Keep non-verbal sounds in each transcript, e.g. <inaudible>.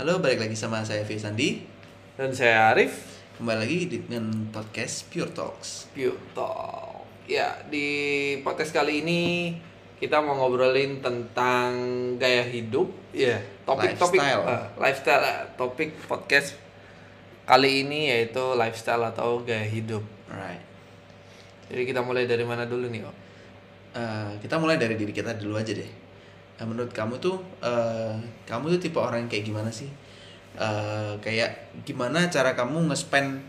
Halo, balik lagi sama saya Fia Sandi. Dan saya Arif, Kembali lagi dengan podcast Pure Talks. Pure Talk. Ya, di podcast kali ini kita mau ngobrolin tentang gaya hidup. Ya, topik-topik Lifestyle. eh, lifestyle. eh, Topik podcast kali ini yaitu lifestyle atau gaya hidup. Alright. Jadi kita mulai dari mana dulu nih, Om? Eh, kita mulai dari diri kita dulu aja deh. Eh, menurut kamu tuh, eh, kamu tuh tipe orang yang kayak gimana sih? Eh, kayak gimana cara kamu nge-spend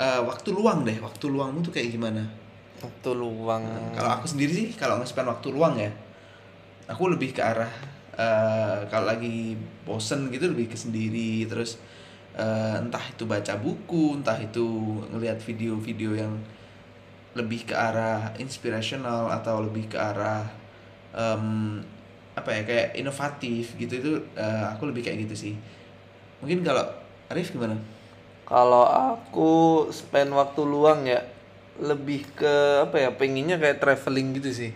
eh, waktu luang deh? Waktu luangmu tuh kayak gimana? Waktu luang. Kalau aku sendiri sih, kalau nge-spend waktu luang ya, aku lebih ke arah eh, kalau lagi bosen gitu lebih ke sendiri terus eh, entah itu baca buku, entah itu ngelihat video-video yang lebih ke arah inspirational atau lebih ke arah em, apa ya kayak inovatif gitu itu eh, aku lebih kayak gitu sih. Mungkin kalau Arif gimana? Kalau aku spend waktu luang ya lebih ke apa ya pengennya kayak traveling gitu sih.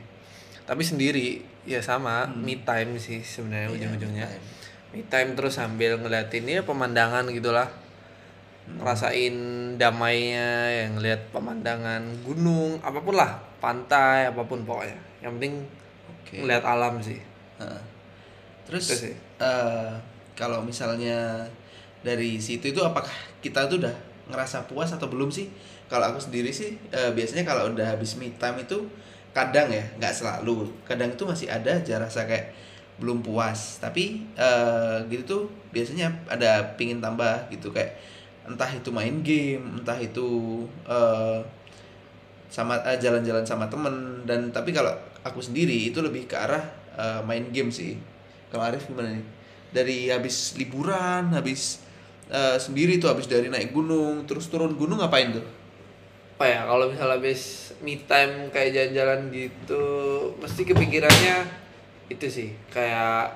Tapi sendiri ya sama me time sih sebenarnya ujung-ujungnya. me time. Me time terus sambil ngeliatin ya pemandangan gitulah. Ngerasain damainya yang ngeliat pemandangan gunung apa pun lah pantai apa pun pokoknya. Yang penting Oke. ngeliat alam sih. Heeh. Terus Itu sih. eh, kalau misalnya dari situ itu apakah kita tuh udah ngerasa puas atau belum sih? Kalau aku sendiri sih eh, biasanya kalau udah habis me time itu kadang ya nggak selalu kadang itu masih ada aja rasa kayak belum puas tapi eh, gitu tuh biasanya ada pingin tambah gitu kayak entah itu main game entah itu eh, sama eh, jalan-jalan sama temen dan tapi kalau aku sendiri itu lebih ke arah eh, main game sih. Kalau Arif gimana nih? Dari habis liburan habis eh, sendiri tuh habis dari naik gunung terus turun gunung ngapain tuh? Apa ya kalau misalnya habis me time kayak jalan-jalan gitu mesti kepikirannya itu sih kayak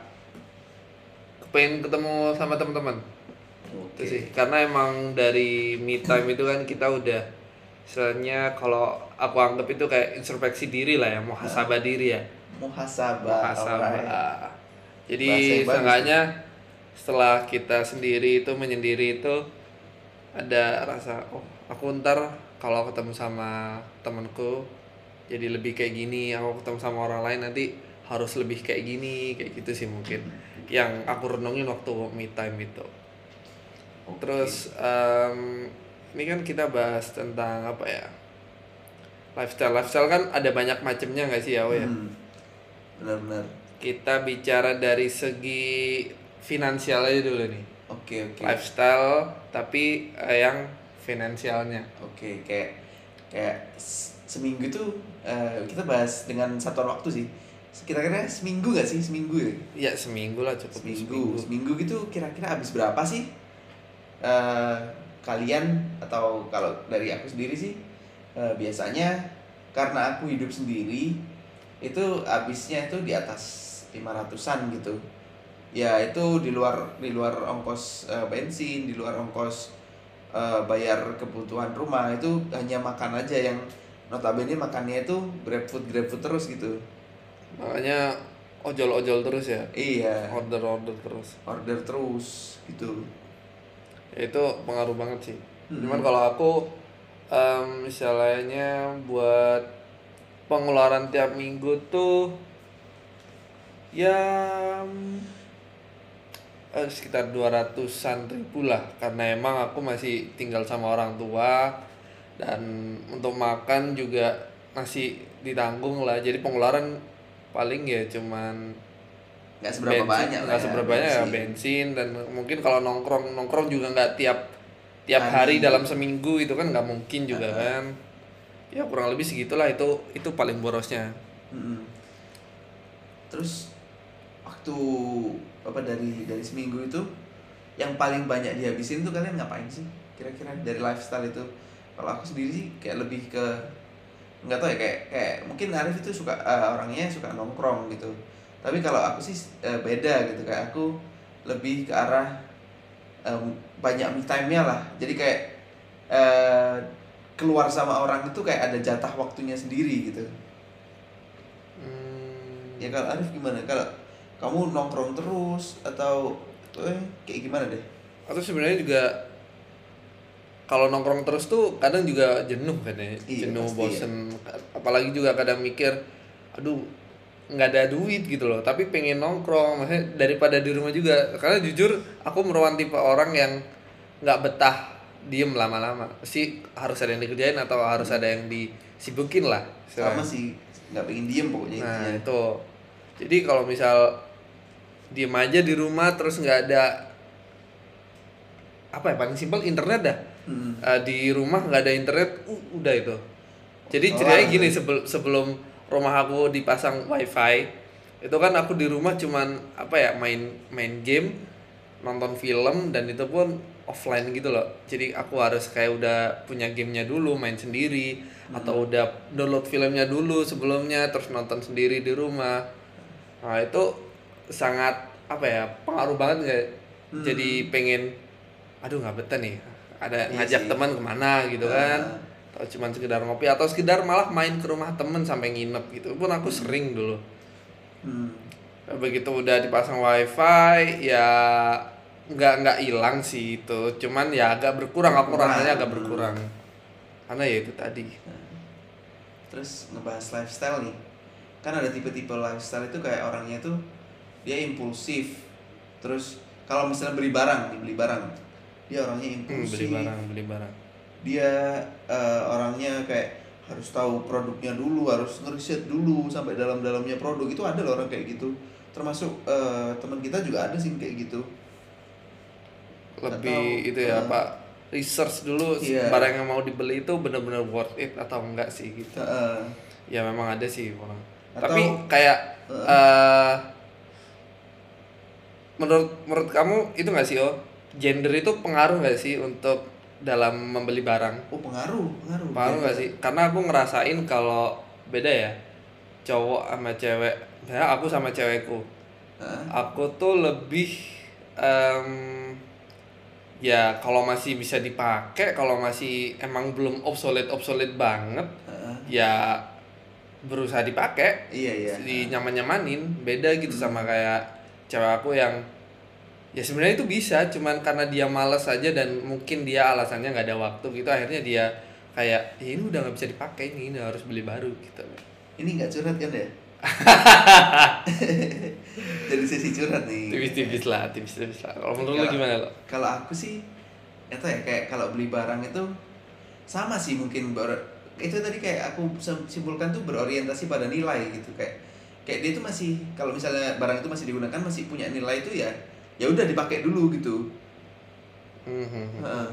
pengen ketemu sama teman-teman. Itu sih karena emang dari me time itu kan kita udah istilahnya kalau aku anggap itu kayak introspeksi diri lah ya muhasabah diri ya. Muhasabah muhasabah. alright. jadi seenggaknya setelah kita sendiri itu menyendiri itu ada rasa oh aku ntar kalau ketemu sama temanku jadi lebih kayak gini aku ketemu sama orang lain nanti harus lebih kayak gini kayak gitu sih mungkin. Yang aku renungin waktu me time itu. Terus em, ini kan kita bahas tentang apa ya lifestyle lifestyle kan ada banyak macamnya nggak sih ya ya Hmm. benar-benar kita bicara dari segi finansial aja dulu nih oke oke lifestyle tapi eh, yang finansialnya Oke, kayak kayak s- seminggu tuh eh, kita bahas dengan satuan waktu sih. Kira-kira seminggu gak sih? Seminggu ya? ya seminggu lah cukup Seminggu. Seminggu gitu kira-kira habis berapa sih? eh kalian atau kalau dari aku sendiri sih eh, biasanya karena aku hidup sendiri itu habisnya itu di atas 500-an gitu. Ya itu di luar di luar ongkos eh, bensin, di luar ongkos eh, bayar kebutuhan rumah itu hanya makan aja yang notabene makannya itu GrabFood GrabFood terus gitu. makanya ojol-ojol terus ya Iya, order-order terus order terus gitu. Itu pengaruh banget sih. Hmm. cuman kalau aku em, misalnya buat pengeluaran tiap minggu tuh ya eh, sekitar 200-an ribu lah. Karena emang aku masih tinggal sama orang tua dan untuk makan juga masih ditanggung lah. Jadi pengeluaran paling ya cuman nggak seberapa bensin, banyak nggak ya, seberapa banyak ya bensin. bensin dan mungkin kalau nongkrong nongkrong juga nggak tiap tiap Hari. hari dalam seminggu itu kan nggak mungkin juga kan ya kurang lebih segitulah itu itu paling borosnya Mm-mm. terus waktu apa dari dari seminggu itu yang paling banyak dihabisin tuh kalian ngapain sih kira-kira dari lifestyle itu kalau aku sendiri sih kayak lebih ke nggak tahu ya kayak kayak mungkin Arif itu suka eh, orangnya suka nongkrong gitu tapi kalau aku sih eh, beda gitu kayak aku lebih ke arah em, banyak me time-nya lah. Jadi kayak eh, keluar sama orang itu kayak ada jatah waktunya sendiri gitu. Hmm, ya kalau Arif gimana? Kalau kamu nongkrong terus atau eh, kayak gimana deh? Atau sebenarnya juga kalau nongkrong terus tuh kadang juga jenuh kan ya Iya, jenuh pasti bosen. Apalagi juga kadang mikir aduh nggak ada duit gitu loh. Tapi pengen nongkrong maksudnya daripada di rumah juga. Karena jujur aku merupakan tipe orang yang nggak betah diem lama-lama. Sih harus ada yang dikerjain atau harus ada yang disibukin lah. Sama sih nggak pengen diem pokoknya Nah intinya. itu. Jadi kalau misal diem aja di rumah terus nggak ada apa ya paling simpel internet dah. Hmm. Eh, di rumah nggak ada internet uh, udah itu. Jadi Oh, ceritanya gini sebelum sebelum rumah aku dipasang wifi. Itu kan aku di rumah cuman apa ya main main game nonton film dan itu pun offline gitu loh. Jadi aku harus kayak udah punya gamenya dulu main sendiri atau udah download filmnya dulu sebelumnya terus nonton sendiri di rumah. Nah itu sangat apa ya pengaruh banget nggak? Jadi pengen aduh nggak betah nih ada Iya ngajak sih. teman ke mana? gitu kan. atau cuman sekedar ngopi atau sekedar malah main ke rumah temen sampai nginep gitu. Pun aku sering dulu. Hmm. begitu udah dipasang wifi ya nggak nggak hilang sih itu. Cuman ya agak berkurang aku rasanya agak berkurang. Karena ya itu tadi. Terus ngebahas lifestyle nih. Kan ada tipe-tipe lifestyle itu kayak orangnya tuh dia impulsif. Terus kalau misalnya beli barang nih beli barang. Dia orangnya hmm, impulsif. beli barang beli barang dia eh, orangnya kayak harus tahu produknya dulu harus ngeriset dulu sampai dalam-dalamnya produk. Itu ada loh orang kayak gitu. Termasuk eh, teman kita juga ada sih kayak gitu. Lebih Atau, itu ya eh, pak research dulu Iya. barang yang mau dibeli itu benar-benar worth it atau enggak sih gitu. Heeh. ya memang ada sih orang Atau- tapi kayak eh menurut menurut kamu itu nggak sih oh? Gender itu pengaruh nggak sih untuk dalam membeli barang. Oh pengaruh pengaruh. Pengaruh nggak sih? Karena aku ngerasain kalau beda ya cowok sama cewek. Ya aku sama cewekku. Heeh. aku tuh lebih em, ya kalau masih bisa dipakai kalau masih emang belum obsolete obsolete banget Heeh. ya berusaha dipakai. Iya iya. Di nyaman nyamanin beda gitu sama kayak cewek aku yang ya sebenarnya itu bisa cuman karena dia males aja dan mungkin dia alasannya nggak ada waktu gitu akhirnya dia kayak "Ya ini udah nggak bisa dipakai nih ini harus beli baru gitu. Ini nggak curhat kan ya? <laughs> Jadi sesi curhat nih. Tipis-tipis lah tipis-tipis lah. Kalau menurut lu Kalau- gimana lo kalau aku sih itu ya kayak kalau beli barang itu sama sih mungkin ber- itu tadi kayak aku sim- simpulkan tuh berorientasi pada nilai gitu kayak kayak dia tuh masih kalau misalnya barang itu masih digunakan masih punya nilai itu ya ya udah dipakai dulu gitu. Hmm, Heeh.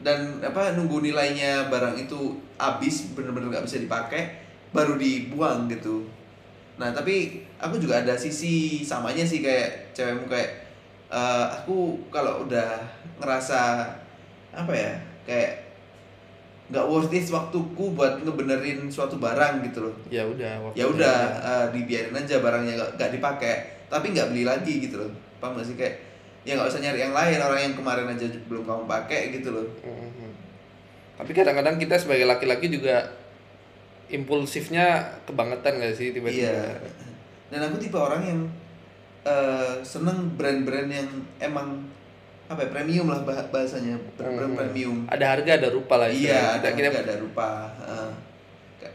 dan apa nunggu nilainya barang itu habis bener-bener nggak bisa dipakai baru dibuang gitu. Nah tapi aku juga ada sisi samanya sih kayak cewekmu kayak eh, aku kalau udah ngerasa apa ya kayak nggak worth it waktuku buat ngebenerin suatu barang gitu loh. Ya udah ya udah eh, dibiarin aja barangnya nggak dipakai tapi nggak beli lagi gitu loh paham gak sih kayak ya nggak usah nyari yang lain orang yang kemarin aja belum kamu pakai gitu loh Mhm. tapi kadang-kadang kita sebagai laki-laki juga impulsifnya kebangetan gak sih tiba-tiba Iya. Dan aku tipe orang yang eh, seneng brand-brand yang emang apa ya premium lah bah- bahasanya brand-brand Hmm. premium. ada harga ada rupa lah Iya, ada kita nggak ada rupa. heeh.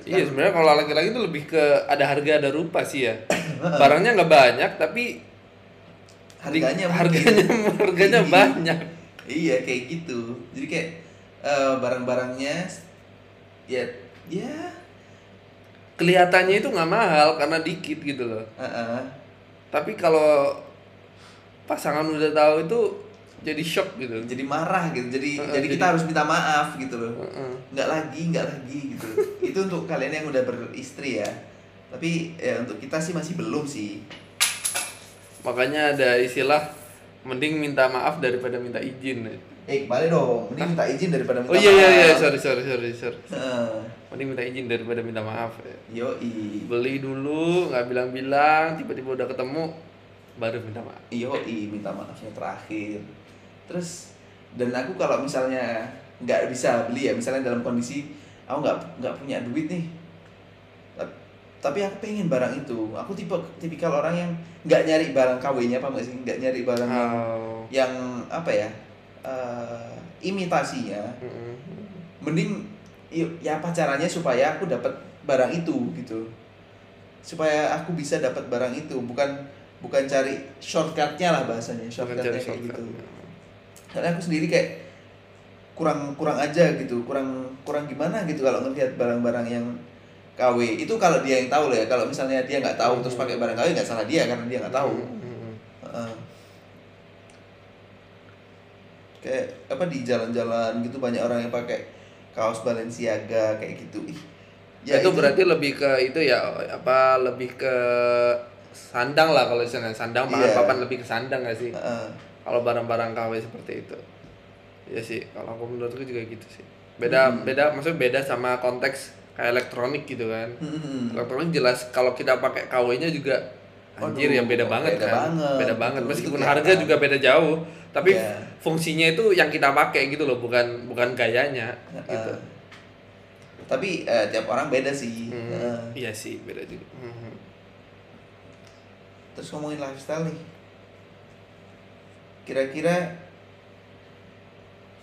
Iya sebenarnya kalau laki-laki itu lebih ke ada harga ada rupa sih ya. <coughs> Barangnya nggak banyak tapi harganya di- harganya harganya tinggi. banyak. Iya kayak gitu. Jadi kayak eh, barang-barangnya ya ya Kelihatannya itu nggak mahal karena dikit gitu loh. heeh. Tapi kalau pasangan udah tahu itu jadi shock gitu. jadi marah gitu. Jadi Heeh, jadi kita jadi- harus minta maaf gitu loh. Heeh. nggak lagi nggak lagi gitu <laughs> itu untuk kalian yang udah beristri ya tapi ya untuk kita sih masih belum sih Makanya ada istilah mending minta maaf daripada minta izin. eh kembali dong ini minta izin daripada minta Oh iya iya iya maaf. sorry sorry sorry sorry. Heeh. Mending minta izin daripada minta maaf. Ya. yoi Beli dulu nggak bilang-bilang tiba-tiba udah ketemu baru minta maaf. yoi minta maafnya terakhir terus dan aku kalau misalnya nggak bisa beli ya misalnya dalam kondisi aku nggak nggak punya duit nih. Tapi aku pengen barang itu. Aku tipe tipikal orang yang nggak nyari barang KW-nya apa nggak sih? Nggak nyari barang yang, Oh. yang apa ya eh, imitasinya. Mm-mm. mending yuk, ya apa caranya supaya aku dapat barang itu gitu. Supaya aku bisa dapat barang itu. Bukan bukan cari shortcutnya lah bahasanya. Shortcutnya kayak shortcut. gitu karena aku sendiri kayak kurang kurang aja gitu kurang kurang gimana gitu kalau ngelihat barang-barang yang KW itu kalau dia yang tahu loh ya kalau misalnya dia nggak tahu terus pakai barang KW nggak salah dia karena dia nggak tahu Mm-mm. Heeh. kayak apa di jalan-jalan gitu banyak orang yang pakai kaos Balenciaga kayak gitu ih Ya, itu, berarti lebih ke itu ya apa lebih ke sandang lah kalau misalnya sandang papan Iya. papan lebih ke sandang gak sih Heeh. Kalau barang-barang KW seperti itu ya sih kalau aku menurutku juga gitu sih beda Hmm. beda maksudnya beda sama konteks kayak elektronik gitu kan Hmm. elektronik jelas kalau kita pakai KW-nya juga anjir Waduh, ya beda banget beda kan banget, beda banget betul, meskipun harga kelihatan. juga beda jauh tapi Iya. fungsinya itu yang kita pakai gitu loh bukan bukan gayanya Heeh. gitu tapi eh, tiap orang beda sih Hmm, Heeh. iya sih beda juga Hmm. terus ngomongin lifestyle nih kira-kira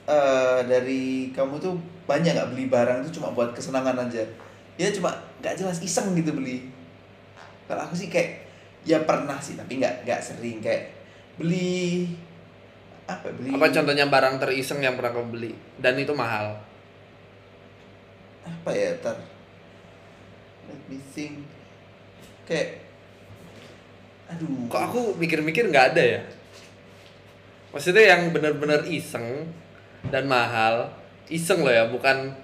eh dari kamu tuh banyak nggak beli barang tuh cuma buat kesenangan aja? Ya cuma nggak jelas iseng gitu beli. Kalau aku sih kayak ya pernah sih tapi nggak nggak sering. Kayak beli apa ya, beli? Apa contohnya barang teriseng yang pernah kau beli dan itu mahal? Apa ya tar. Let me think. Kayak aduh. Kok aku mikir-mikir nggak ada ya maksudnya yang benar-benar iseng dan mahal iseng loh ya bukan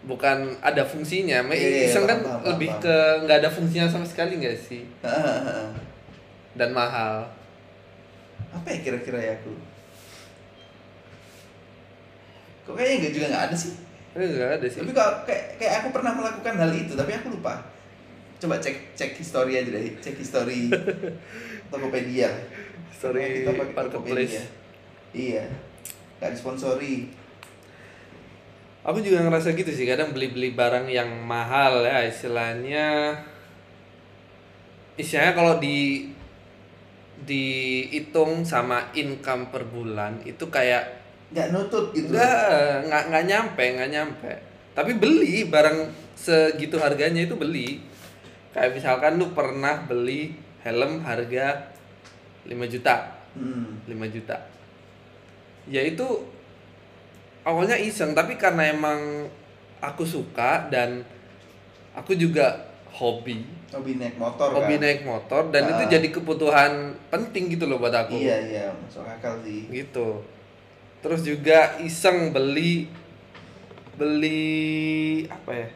bukan ada fungsinya. Ma- Iya, iya, iseng kan paham, paham, lebih paham. ke nggak ada fungsinya sama sekali nggak sih? Dan mahal. Apa ya kira-kira ya aku kok kayaknya nggak juga nggak ada sih? Nggak ada sih. Tapi kalau kayak kayak aku pernah melakukan hal itu tapi aku lupa coba cek cek history aja deh cek history <laughs> Tokopedia Story Kita pakai. Tokopedia. iya nggak disponsori aku juga ngerasa gitu sih kadang beli-beli barang yang mahal ya istilahnya istilahnya kalau di dihitung sama income per bulan itu kayak nggak nutut gitu nggak nggak nyampe, nggak nyampe. Tapi beli barang segitu harganya itu beli. Kayak misalkan lu pernah beli helm harga 5 juta, hmm. 5 juta. Ya itu awalnya iseng, tapi karena emang aku suka dan aku juga hobi, hobi naik motor hobi kan? naik motor dan itu Ah. jadi kebutuhan penting gitu loh buat aku. Iya iya masuk akal sih. Gitu. Terus juga iseng beli beli apa ya?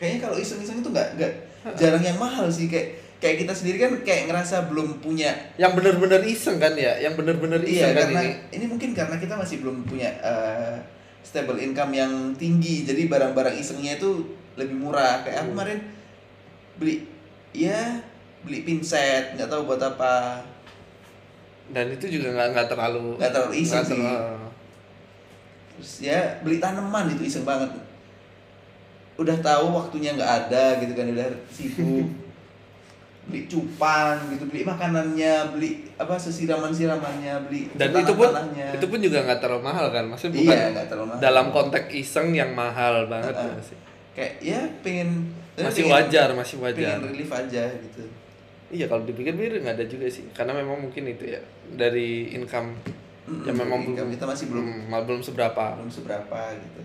Kayaknya kalau iseng-iseng itu nggak nggak jarang yang mahal sih kayak kayak kita sendiri kan kayak ngerasa belum punya yang bener-bener iseng kan ya yang bener-bener iya iseng kan karena ini ini. mungkin karena kita masih belum punya eh, stable income yang tinggi jadi barang-barang isengnya itu lebih murah kayak aku Hmm. kemarin beli ya beli pinset nggak tahu buat apa dan itu juga nggak nggak terlalu Nggak terlalu iseng nggak sih. terlalu- terus ya beli tanaman itu iseng banget udah tahu waktunya nggak ada gitu kan udah sibuk. <laughs> Beli cupang gitu beli makanannya beli apa sesiraman siramannya beli dan itu pun itu pun juga nggak terlalu mahal kan? Maksudnya bukan iya terlalu mahal. dalam konteks iseng yang mahal banget Heeh. nggak sih? Kayak ya pengen masih pengen- wajar masih wajar. pengen relief aja gitu. Iya kalau dipikir-pikir nggak ada juga sih. Karena memang mungkin itu ya dari income Mm-mm, yang memang income belum kita masih belum hmm, mal- belum seberapa. belum seberapa gitu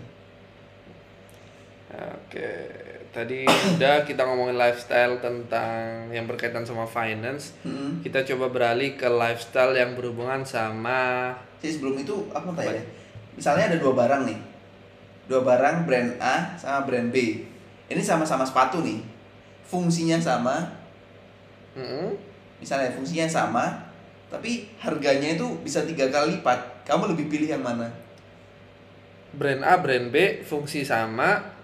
Oke, tadi udah kita ngomongin lifestyle tentang yang berkaitan sama finance. Mm-mm. Kita coba beralih ke lifestyle yang berhubungan sama Jadi sebelum itu apa tanya? Misalnya ada dua barang nih. Dua barang brand A sama brand B. Ini sama-sama sepatu nih. Fungsinya sama, Mm-mm. misalnya fungsinya sama, tapi harganya itu bisa tiga kali lipat. Kamu lebih pilih yang mana? brand A, brand B, fungsi sama.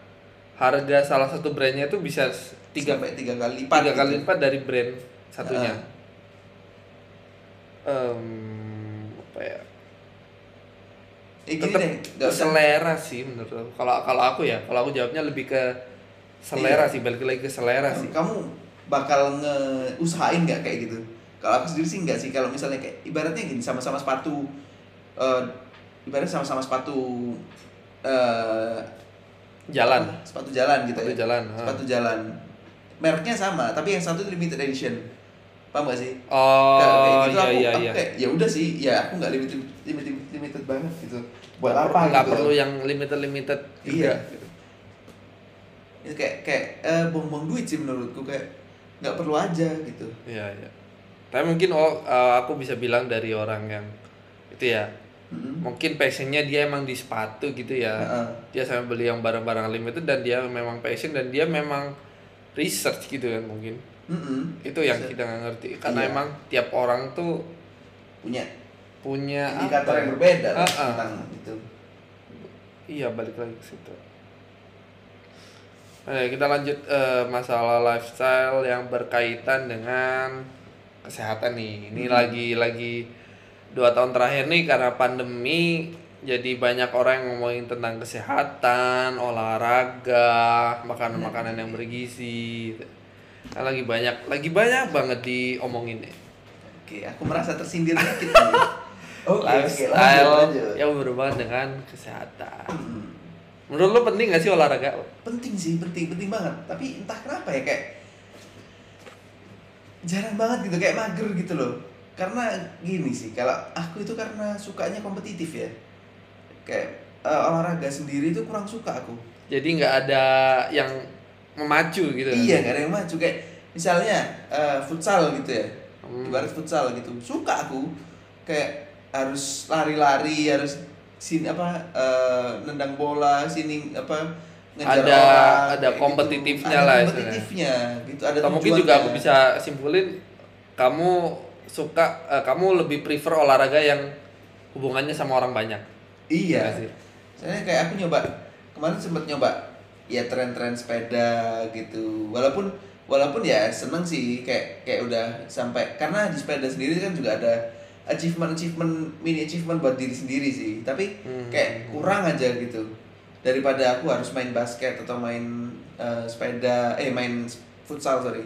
Harga salah satu brandnya itu bisa tiga Sampai tiga kali lipat. tiga kali gitu. lipat dari brand satunya. Ah. Em, apa ya? Eh, deh, nggak usah. selera sih menurut aku. Kalau kalau aku ya, kalau aku jawabnya lebih ke selera Iya. sih balik lagi ke selera sih kamu bakal ngeusahain nggak kayak gitu kalau aku sendiri sih nggak sih kalau misalnya kayak ibaratnya gini sama-sama sepatu eh ibaratnya sama-sama sepatu eh jalan. Apa? sepatu jalan gitu Sepatu ya? jalan, ha. sepatu jalan. Mereknya sama tapi yang satu limited edition. Paham gak sih? Oh Kayak- kayak gitu iya aku, iya aku iya. kayak ya udah sih ya aku nggak limited limited limited banget gitu. Buat Nggak apa per- nggak gitu. perlu yang limited limited juga Iya. itu kayak kayak eh, buang-buang duit sih menurutku kayak nggak perlu aja gitu. Iya iya. Tapi mungkin oh eh, aku bisa bilang dari orang yang itu ya Mm-mm. mungkin passionnya dia emang di sepatu gitu ya Heeh. dia sampai beli yang barang-barang limited dan dia memang passion dan dia memang research gitu kan mungkin Mm-mm. itu yang Bisa. kita nggak ngerti karena Iya. emang tiap orang tuh punya punya indikator apa yang ya? berbeda ah. tentang itu iya balik lagi ke situ Nah, kita lanjut eh, masalah lifestyle yang berkaitan dengan kesehatan nih. Ini Hmm. lagi lagi dua tahun terakhir nih karena pandemi jadi banyak orang yang ngomongin tentang kesehatan, olahraga, makanan-makanan yang bergizi. Nah, lagi banyak lagi banyak banget diomongin nih. oke aku merasa tersindir dikit nih. <laughs> oke oke lifestyle yang berhubungan dengan kesehatan. Hmm. Menurut lo penting gak sih olahraga? penting sih penting penting banget tapi entah kenapa ya kayak jarang banget gitu kayak mager gitu loh karena gini sih kalau aku itu karena sukanya kompetitif ya. Kayak eh, olahraga sendiri itu kurang suka aku. Jadi nggak ada yang memacu gitu. iya nggak ada yang maju kayak misalnya eh, futsal gitu ya. Hmm. ibarat futsal gitu. Suka aku. Kayak harus lari-lari harus sini apa eh, nendang bola sini apa ngejar Ada- orang, ada gitu. kompetitifnya Ada lah kompetitifnya gitu ada Atau mungkin juga aku bisa simpulin kamu suka eh, kamu lebih prefer olahraga yang hubungannya sama orang banyak. iya Nggak sih? soalnya kayak aku nyoba kemarin sempet nyoba ya tren-tren sepeda gitu walaupun walaupun ya seneng sih kayak kayak udah sampai karena di sepeda sendiri kan juga ada achievement achievement mini achievement buat diri sendiri sih tapi Hmm. kayak kurang aja gitu daripada aku harus main basket atau main eh, sepeda eh main futsal sorry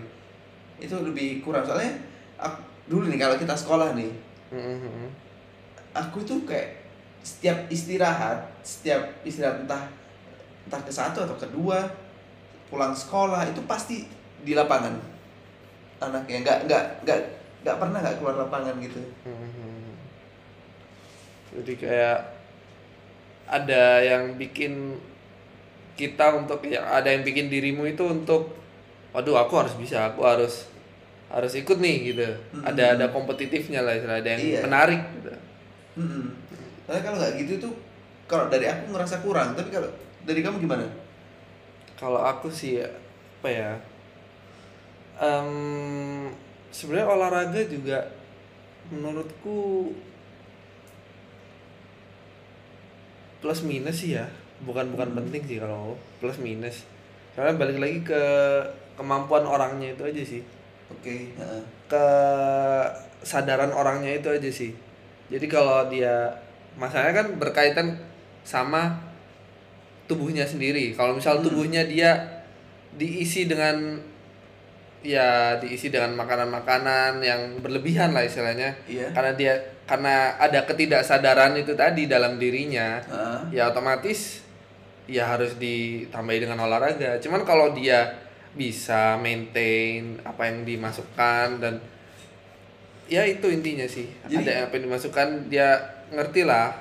itu lebih kurang soalnya aku, dulu nih kalau kita sekolah nih Mm-mm. aku tuh kayak setiap istirahat setiap istirahat entah entah ke satu atau kedua pulang sekolah itu pasti di lapangan anaknya nggak nggak nggak nggak pernah nggak keluar lapangan gitu Mm-mm. Jadi kayak ada yang bikin kita untuk ya ada yang bikin dirimu itu untuk waduh aku harus bisa aku harus harus ikut nih gitu ada ada kompetitifnya lah istilah ada yang Iya. menarik gitu Mm-mm. Soalnya kalau nggak gitu tuh kalau dari aku ngerasa kurang tapi kalau dari kamu gimana Kalau aku sih apa ya? em, sebenarnya olahraga juga menurutku plus minus sih ya. Bukan bukan penting sih kalau plus minus. Karena balik lagi ke kemampuan orangnya itu aja sih. Oke heeh. Kesadaran orangnya itu aja sih. Jadi kalau dia masalahnya kan berkaitan sama tubuhnya sendiri. Kalau misal Hmm. tubuhnya dia diisi dengan ya diisi dengan makanan-makanan yang berlebihan lah istilahnya. iya Karena dia karena ada ketidaksadaran itu tadi dalam dirinya, Heeh. ya otomatis ya harus ditambahi dengan olahraga. Cuman kalau dia bisa maintain apa yang dimasukkan dan ya itu intinya sih. Jadi- ada apa yang dimasukkan dia ngerti lah.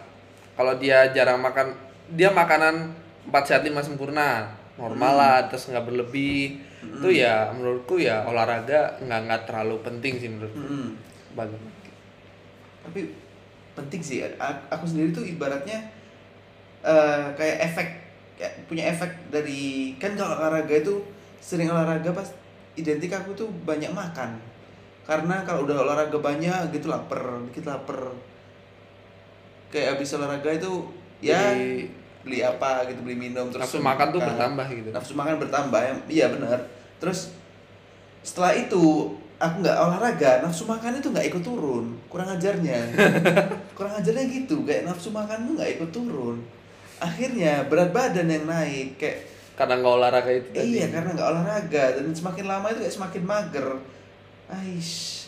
Kalau dia jarang makan, dia makanan 4 sehat 5 sempurna, normal Hmm. lah, terus nggak berlebih. Itu ya menurutku ya olahraga nggak nggak terlalu penting sih menurutku. Mm-mm. Bagi tapi penting sih aku sendiri tuh ibaratnya eh kayak efek kayak punya efek dari kan kalau olahraga itu sering olahraga pas identik aku tuh banyak makan. Karena kalau udah olahraga banyak gitu lapar dikit lapar. Kayak habis olahraga itu ya Jadi, beli apa gitu beli minum terus nafsu makan tuh bertambah gitu. nafsu makan bertambah ya iya benar terus setelah itu aku nggak olahraga nafsu makan itu nggak ikut turun. Kurang ajarnya. <laughs> Kurang ajarnya gitu kayak nafsu makan tuh nggak ikut turun. Akhirnya berat badan yang naik kayak karena nggak olahraga itu tadi. Iya karena nggak olahraga. Dan semakin lama itu kayak semakin mager. Aish.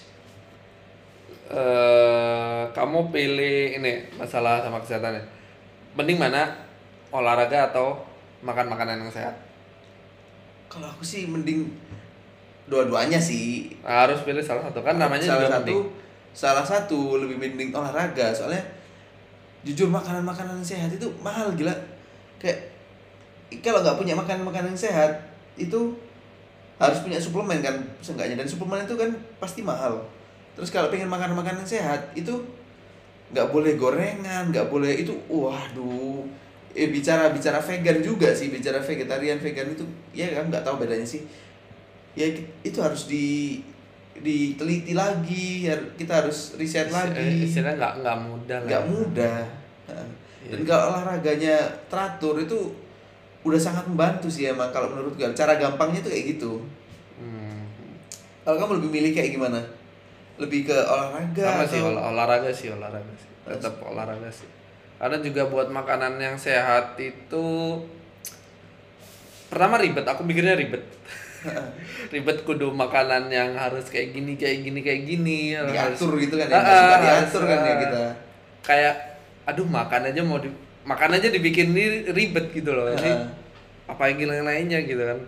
eh kamu pilih ini masalah sama kesehatannya mending mana? Olahraga atau makan makanan yang sehat? Kalau aku sih mending dua-duanya sih. Harus pilih salah satu. Kan namanya salah juga satu salah satu lebih mending olahraga. Soalnya jujur makanan-makanan sehat itu mahal gila. Kayak kalau nggak punya makanan-makanan sehat itu harus punya suplemen kan. Seenggaknya. Dan suplemen itu kan pasti mahal. Terus kalau pengen makan makanan sehat itu nggak boleh gorengan nggak boleh itu waduh. Eh bicara bicara vegan juga sih bicara vegetarian vegan itu ya kan nggak tahu bedanya sih. Ya itu harus di diteliti lagi kita harus riset Eh, lagi. istilahnya nggak nggak mudah nggak mudah. Iya. dan kalau olahraganya teratur itu udah sangat membantu sih emang kalau menurut gue cara gampangnya tuh kayak gitu. Hmm. kalau kamu lebih milih kayak gimana? Lebih ke olahraga sama atau sih olah- olahraga sih olahraga sih. Tetap olahraga sih. Karena juga buat makanan yang sehat itu pertama ribet aku mikirnya ribet. <laughs> Ribet kudu makanan yang harus kayak gini kayak gini kayak gini diatur harus, gitu kan ya? Ah, suka diatur kan ya kita. Kayak aduh makan aja mau di makan aja dibikin ribet gitu loh Ah. apa yang lain lainnya gitu kan.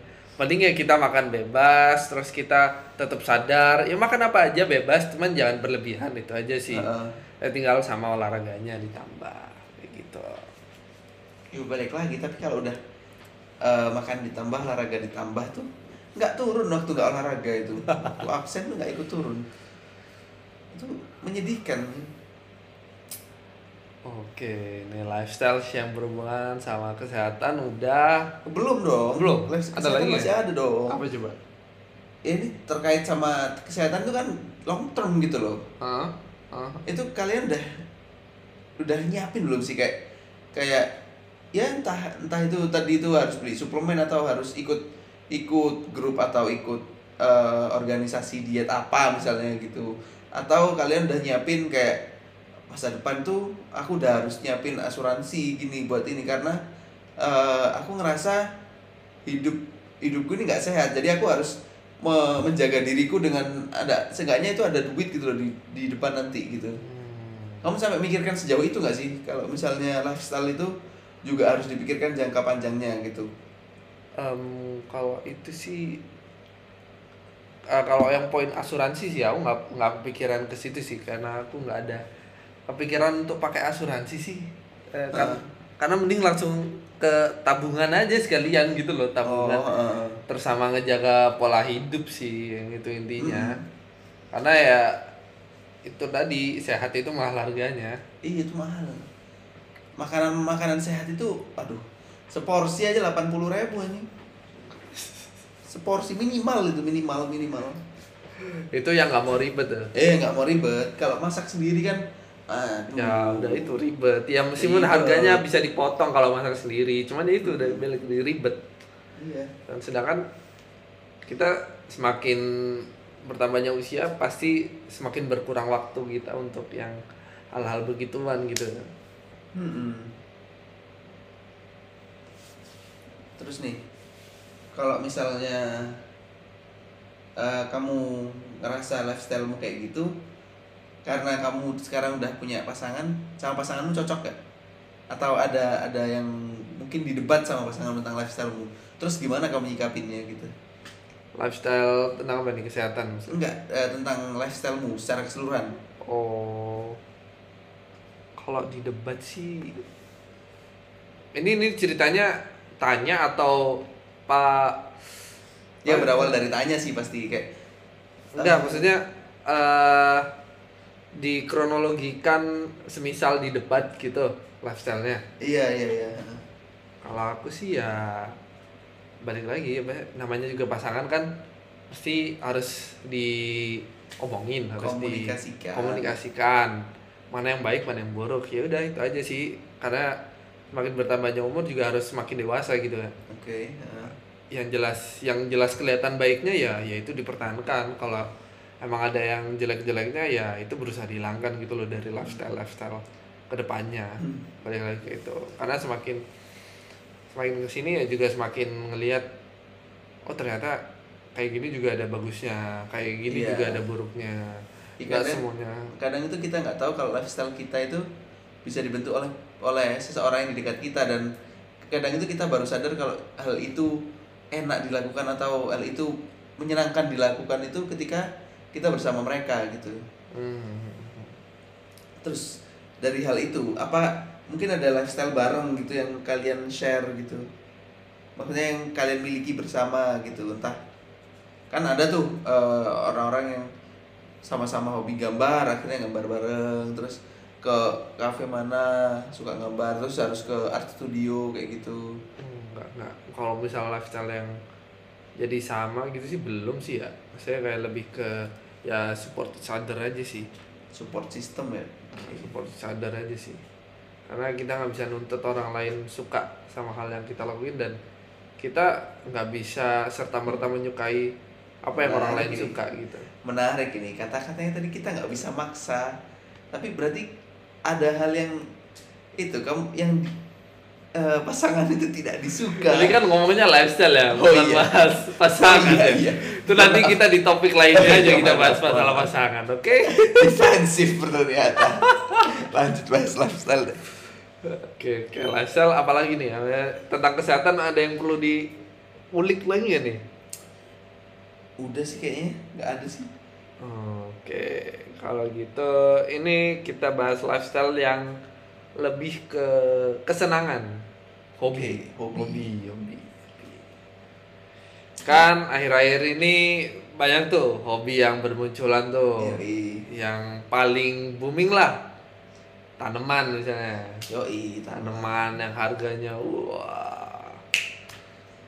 Mending ya kita makan bebas terus kita tetap sadar. Ya makan apa aja bebas cuman jangan berlebihan itu aja sih. Heeh. Ya, tinggal sama olahraganya ditambah kayak gitu. Yuk balik lagi tapi kalau udah eh, makan ditambah olahraga ditambah tuh nggak turun waktu nggak olahraga itu. Waktu absen tuh nggak ikut turun. Itu menyedihkan oke ini lifestyle yang berhubungan sama kesehatan udah belum dong Belum? Ada lagi ya? masih ada dong apa coba Ya, ini terkait sama kesehatan itu kan long term gitu loh Hah? Hah? itu kalian udah udah nyiapin belum sih kayak kayak ya entah entah itu tadi itu harus beli suplemen atau harus ikut ikut grup atau ikut eh, organisasi diet apa misalnya gitu atau kalian udah nyiapin kayak masa depan tuh aku udah harus nyiapin asuransi gini buat ini karena eh, aku ngerasa hidup hidupku ini nggak sehat. Jadi aku harus me- menjaga diriku dengan ada seenggaknya itu ada duit gitu loh di di depan nanti gitu. Hmm. kamu sampai mikirkan sejauh itu nggak sih? Kalau misalnya lifestyle itu juga harus dipikirkan jangka panjangnya gitu. Em, kalau itu sih eh, kalau yang poin asuransi sih aku nggak nggak kepikiran ke situ sih. Karena aku nggak ada kepikiran untuk pakai asuransi sih. Eh, kan- Ah. karena mending langsung ke tabungan aja sekalian gitu loh tabungan. Oh, heeh. terus sama ngejaga pola hidup sih yang itu intinya. Karena ya itu tadi sehat itu mahal harganya. Iya itu mahal. Makanan makanan sehat itu aduh seporsi aja 80.000 ribu ini. Seporsi minimal itu minimal minimal. Itu yang nggak mau ribet ya? Eh nggak mau ribet. Kalau masak sendiri kan aduh Ya udah itu ribet. Ya meskipun Ribet. harganya bisa dipotong kalau masak sendiri, cuman ya itu udah balik di ribet. iya Dan sedangkan kita semakin bertambahnya usia pasti semakin berkurang waktu kita untuk yang hal-hal begituan gitu. Mm-mm. Terus nih, kalau misalnya eh, kamu ngerasa lifestylemu kayak gitu, karena kamu sekarang udah punya pasangan, sama pasanganmu cocok gak? Atau ada ada yang mungkin didebat sama pasangan tentang lifestylemu? Terus gimana kamu nyikapinnya gitu? Lifestyle tentang apa nih kesehatan maksudnya? Enggak, eh, tentang lifestylemu secara keseluruhan. Oh. Kalau di debat sih ini ini ceritanya tanya atau Pak Ya berawal dari tanya sih pasti kayak Enggak, maksudnya eh dikronologikan semisal di debat gitu lifestyle-nya. Iya iya iya. Kalau aku sih ya balik lagi apa ya, namanya juga pasangan kan pasti harus diomongin, harus Komunikasikan. dikomunikasikan. Mana yang baik, mana yang buruk. Ya udah itu aja sih. Karena semakin bertambahnya umur juga harus semakin dewasa gitu kan. Oke. heeh. yang jelas yang jelas kelihatan baiknya ya yaitu dipertahankan kalau emang ada yang jelek-jeleknya ya itu berusaha dihilangkan gitu loh dari lifestyle lifestyle ke depannya Hmm. balik lagi ke itu karena semakin semakin ke sini ya juga semakin ngelihat oh ternyata kayak gini juga ada bagusnya kayak gini Iya. juga ada buruknya kadang- semuanya kadang itu kita nggak tahu kalau lifestyle kita itu bisa dibentuk oleh oleh seseorang yang di dekat kita dan kadang itu kita baru sadar kalau hal itu enak dilakukan atau hal itu menyenangkan dilakukan itu ketika kita bersama mereka gitu Hmm. terus dari hal itu apa mungkin ada lifestyle bareng gitu yang kalian share gitu maksudnya yang kalian miliki bersama gitu entah kan ada tuh eh, orang-orang yang sama-sama hobi gambar akhirnya gambar bareng terus ke kafe mana suka gambar terus harus ke art studio kayak gitu Enggak, enggak. Kalau misal lifestyle yang jadi sama gitu sih belum sih ya. Saya kayak lebih ke ya support each other aja sih. support system ya Support each other aja sih. Karena kita nggak bisa nuntut orang lain suka sama hal yang kita lakuin dan kita nggak bisa serta merta menyukai apa yang Nah, orang lain ini. suka gitu. menarik ini kata-katanya tadi kita nggak bisa maksa tapi berarti ada hal yang itu kamu yang eh, pasangan itu tidak disuka Tadi kan ngomongnya lifestyle ya, Oh, bukan iya. bahas pasangan. Oh, iya, iya. Itu nanti kita di topik lainnya Oh, iya, aja kita maaf, bahas maaf. masalah pasangan, oke? defensif ternyata lanjut bahas lifestyle deh Oke, oke lifestyle apalagi nih ya, tentang kesehatan ada yang perlu diulik lagi ya nih? udah sih kayaknya nggak ada sih Oke, kalau gitu ini kita bahas lifestyle yang lebih ke kesenangan, hobi, Oke, hobi. hobi, hobi. Kan akhir-akhir ini banyak tuh hobi yang bermunculan tuh, yoi. Yang paling booming lah, tanaman misalnya. yoi tanam tanaman yang harganya wah.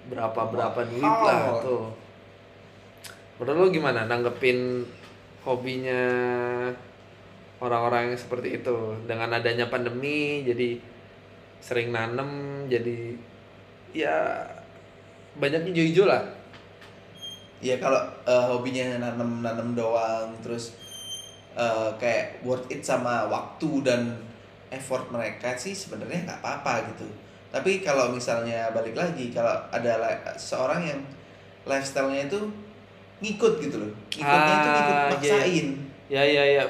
Berapa berapa Mahal. duit lah tuh. Menurut lo gimana nanggepin hobinya orang-orang yang seperti itu. Dengan adanya pandemi jadi sering nanem jadi ya banyak hijau-hijau lah. Ya kalau eh, hobinya nanam doang terus eh, kayak worth it sama waktu dan effort mereka sih sebenarnya nggak apa-apa gitu. Tapi kalau misalnya balik lagi kalau ada seorang yang lifestyle-nya itu ngikut gitu loh. Ngikutnya itu ngikut Ah, iya, maksain ya ya ya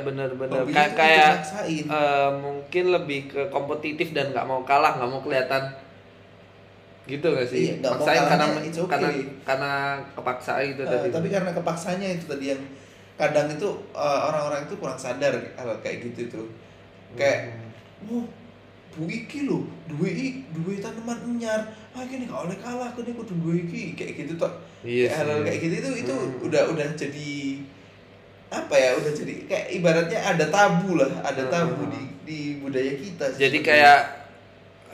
Hobinya kayak tuh kayak maksain eh, mungkin lebih ke kompetitif dan nggak mau kalah nggak mau kelihatan. Gitu gak sih? Iya, mau Maksain karena okay. karena karena kepaksa itu Eh, tadi. tapi karena kepaksanya itu tadi yang kadang itu eh, orang-orang itu kurang sadar hal kayak gitu tuh kayak Hmm. oh bu iki lho duwe i duwe tanaman anyar ah gini gak oleh kalah aku nih kudu duwe iki. Kayak gitu toh Iya kayak hal kayak gitu itu itu Hmm. udah udah jadi apa ya udah jadi kayak ibaratnya ada tabu lah ada tabu Hmm. di di budaya kita jadi sebenarnya. kayak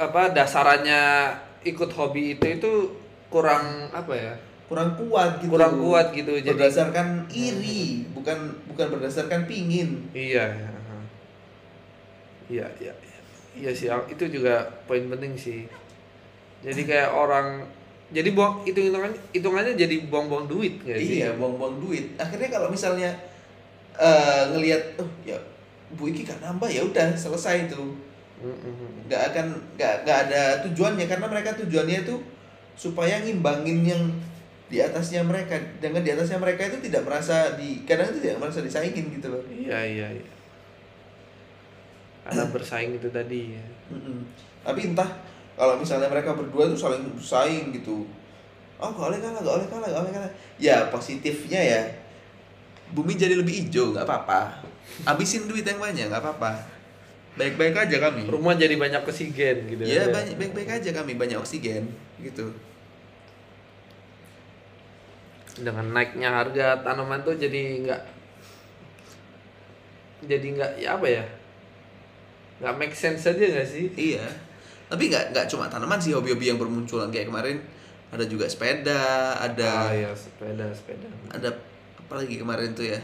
apa dasarannya ikut hobi itu itu kurang apa ya? Kurang kuat gitu. Kurang kuat gitu jadi berdasarkan iri bukan bukan berdasarkan pingin. Iya iya iya iya iya. iya sih itu juga poin penting sih. Jadi kayak orang jadi buang itu hitungan hitungannya jadi buang-buang duit sih? Iya buang-buang duit. Akhirnya kalau misalnya eh ngelihat oh ya bu iki gak nambah ya udah selesai tuh Mm-mm. nggak akan nggak nggak ada tujuannya karena mereka tujuannya itu supaya ngimbangin yang di atasnya mereka dengan di atasnya mereka itu tidak merasa di kadang itu tidak merasa disaingin gitu loh iya iya iya karena <clears throat> bersaing itu tadi ya. Mm-mm. tapi entah kalau misalnya mereka berdua itu saling bersaing gitu oh gak boleh kalah gak boleh kalah gak boleh kalah ya positifnya ya bumi jadi lebih hijau nggak apa-apa. Habisin duit yang banyak nggak apa-apa. Baik-baik aja kami. Rumah jadi banyak oksigen gitu ya ya. banyak baik-baik aja kami banyak oksigen gitu. Dengan naiknya harga tanaman tuh jadi nggak jadi nggak ya apa ya? Nggak make sense aja nggak sih? Iya. Tapi nggak nggak cuma tanaman sih hobi-hobi yang bermunculan. Kayak kemarin ada juga sepeda ada ah ya sepeda sepeda. ada apa lagi kemarin tuh ya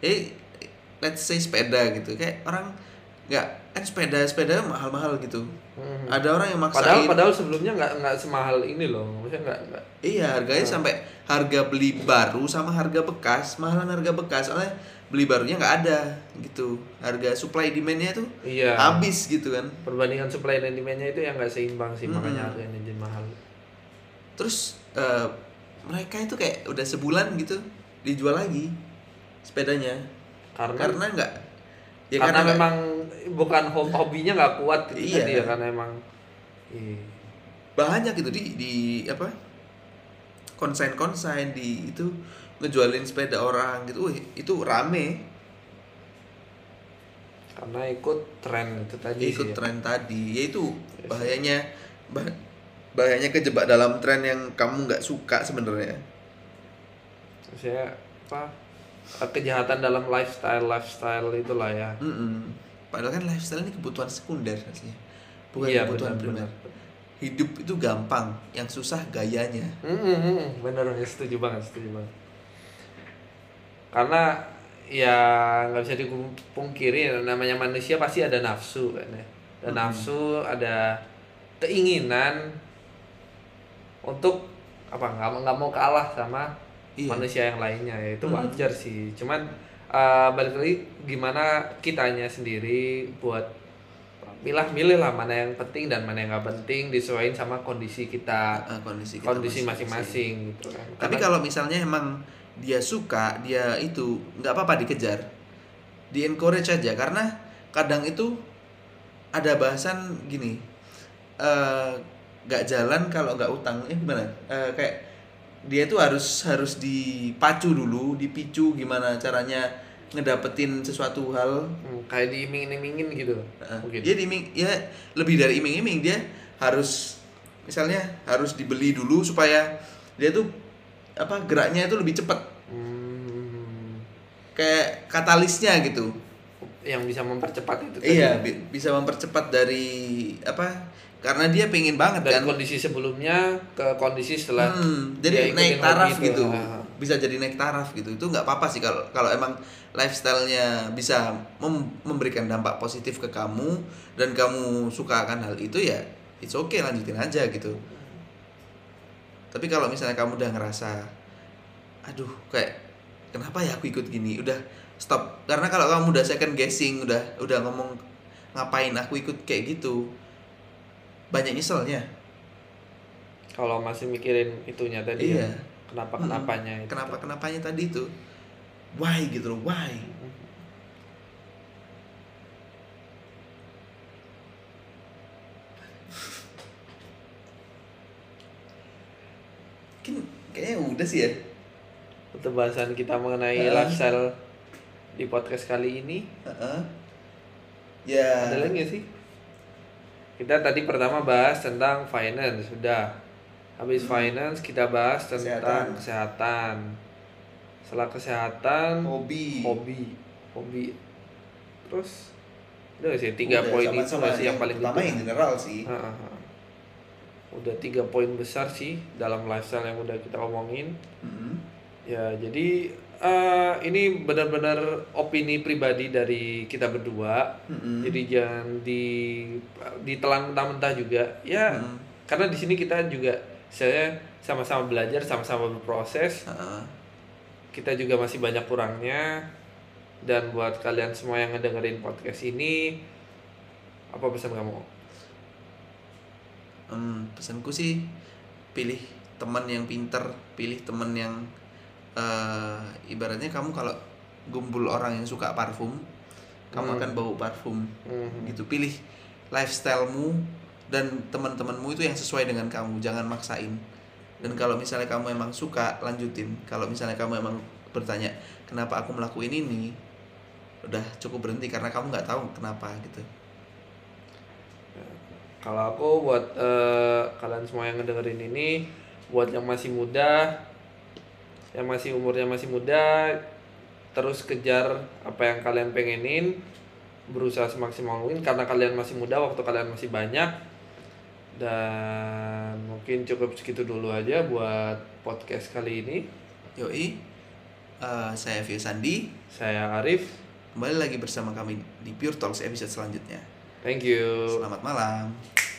eh let's say sepeda gitu kayak orang nggak kan sepeda sepeda mahal-mahal gitu Mhm. ada orang yang maksain Padahal padahal sebelumnya nggak nggak semahal ini loh. Maksudnya nggak nggak iya harganya Hmm. sampai harga beli baru sama harga bekas mahalan harga bekas soalnya beli barunya nggak ada gitu harga supply demandnya tuh iya. habis gitu kan Perbandingan supply dan demand-nya itu yang nggak seimbang sih Mhm. makanya harganya jadi mahal. terus eh, mereka itu kayak udah sebulan gitu dijual lagi sepedanya Karena karena nggak ya karena, nggak- memang bukan hob- hobinya nggak kuat itu Iya. tadi ya karena emang iya. banyak gitu di di apa konsain konsain di itu ngejualin sepeda orang gitu Wih, itu rame karena ikut tren itu tadi ikut sih ya. tren tadi yaitu Yes. bahayanya bah- bahayanya kejebak dalam tren yang kamu nggak suka sebenarnya. Maksudnya apa? Kejahatan dalam lifestyle lifestyle itulah ya. Mm-mm. padahal kan lifestyle ini kebutuhan sekunder sih. Bukan iya kebutuhan benar primer. benar. Hidup itu gampang yang susah gayanya. Mm-mm, benar ya setuju banget setuju banget. Karena ya nggak bisa dipungkiri namanya manusia pasti ada nafsu kan ya. Ada Mm-mm. nafsu ada keinginan untuk apa nggak nggak mau kalah sama Iya. manusia yang lainnya ya itu Hmm. wajar sih cuman uh, balik lagi gimana kitanya sendiri buat milah-milih lah mana yang penting dan mana yang nggak penting disesuaikan sama kondisi kita kondisi kita kondisi masing-masing gitu kan Tapi Karena- kalau misalnya emang dia suka, dia itu nggak apa-apa dikejar, di encourage aja karena kadang itu ada bahasan gini, eh, nggak jalan kalau nggak utang, eh gimana? Eh, kayak dia tuh harus harus dipacu dulu, dipicu gimana caranya ngedapetin sesuatu hal. Hmm, kayak diiming-imingin gitu. Mungkin. Dia diiming, ya lebih dari iming-iming dia harus misalnya harus dibeli dulu supaya dia tuh apa geraknya itu lebih cepat Hmm, kayak katalisnya gitu. Yang bisa mempercepat itu tadi. iya bi- bisa mempercepat dari apa karena dia pengen banget dari kan. kondisi sebelumnya ke kondisi setelah Hmm, jadi naik taraf itu. gitu. Bisa jadi naik taraf gitu. Itu nggak apa-apa sih kalau kalau emang lifestyle-nya bisa mem- memberikan dampak positif ke kamu dan kamu suka akan hal itu ya it's okay lanjutin aja gitu. Tapi kalau misalnya kamu udah ngerasa aduh kayak kenapa ya aku ikut gini? Udah stop. Karena kalau kamu udah second guessing udah udah ngomong ngapain aku ikut? Kayak gitu banyak nyeselnya. Kalau masih mikirin itunya tadi iya. ya kenapa kenapanya itu. kenapa kenapanya tadi itu. Why gitu loh why? Mungkin kayaknya udah sih ya. Untuk bahasan kita mengenai Ah. lifestyle di podcast kali ini. Heeh. ya. Ada lagi sih kita tadi pertama bahas tentang finance sudah habis finance kita bahas tentang Hmm. Kesehatan. kesehatan, setelah kesehatan hobi hobi hobi terus udah sih tiga Udah, poin itu sama-sama. nggak sih yang paling pertama yang general sih ah. udah tiga poin besar sih dalam lifestyle yang udah kita omongin Mm-mm. ya jadi eh, ini benar-benar opini pribadi dari kita berdua Mm-mm. jadi jangan di ditelan mentah-mentah juga ya Mm. karena di sini kita juga saya sama-sama belajar sama-sama berproses Heeh. kita juga masih banyak kurangnya dan buat kalian semua yang ngedengerin podcast ini apa pesan kamu Em, pesanku sih pilih teman yang pinter pilih teman yang eh, ibaratnya kamu kalau gumpul orang yang suka parfum kamu Hmm. akan bau parfum. Hmm. gitu. Pilih lifestylemu dan teman-temanmu itu yang sesuai dengan kamu. Jangan maksain. Dan kalau misalnya kamu emang suka lanjutin. Kalau misalnya kamu emang bertanya kenapa aku melakukan ini? Udah cukup berhenti karena kamu nggak tahu kenapa gitu. Kalau aku buat eh, kalian semua yang ngedengerin ini, buat yang masih muda, yang masih umurnya masih muda, terus kejar apa yang kalian pengenin, berusaha semaksimal mungkin karena kalian masih muda, waktu kalian masih banyak. Dan mungkin cukup segitu dulu aja buat podcast kali ini. yoi eh, saya Vio Sandi Saya Arif. kembali lagi bersama kami di Pure Talks episode selanjutnya Thank you. selamat malam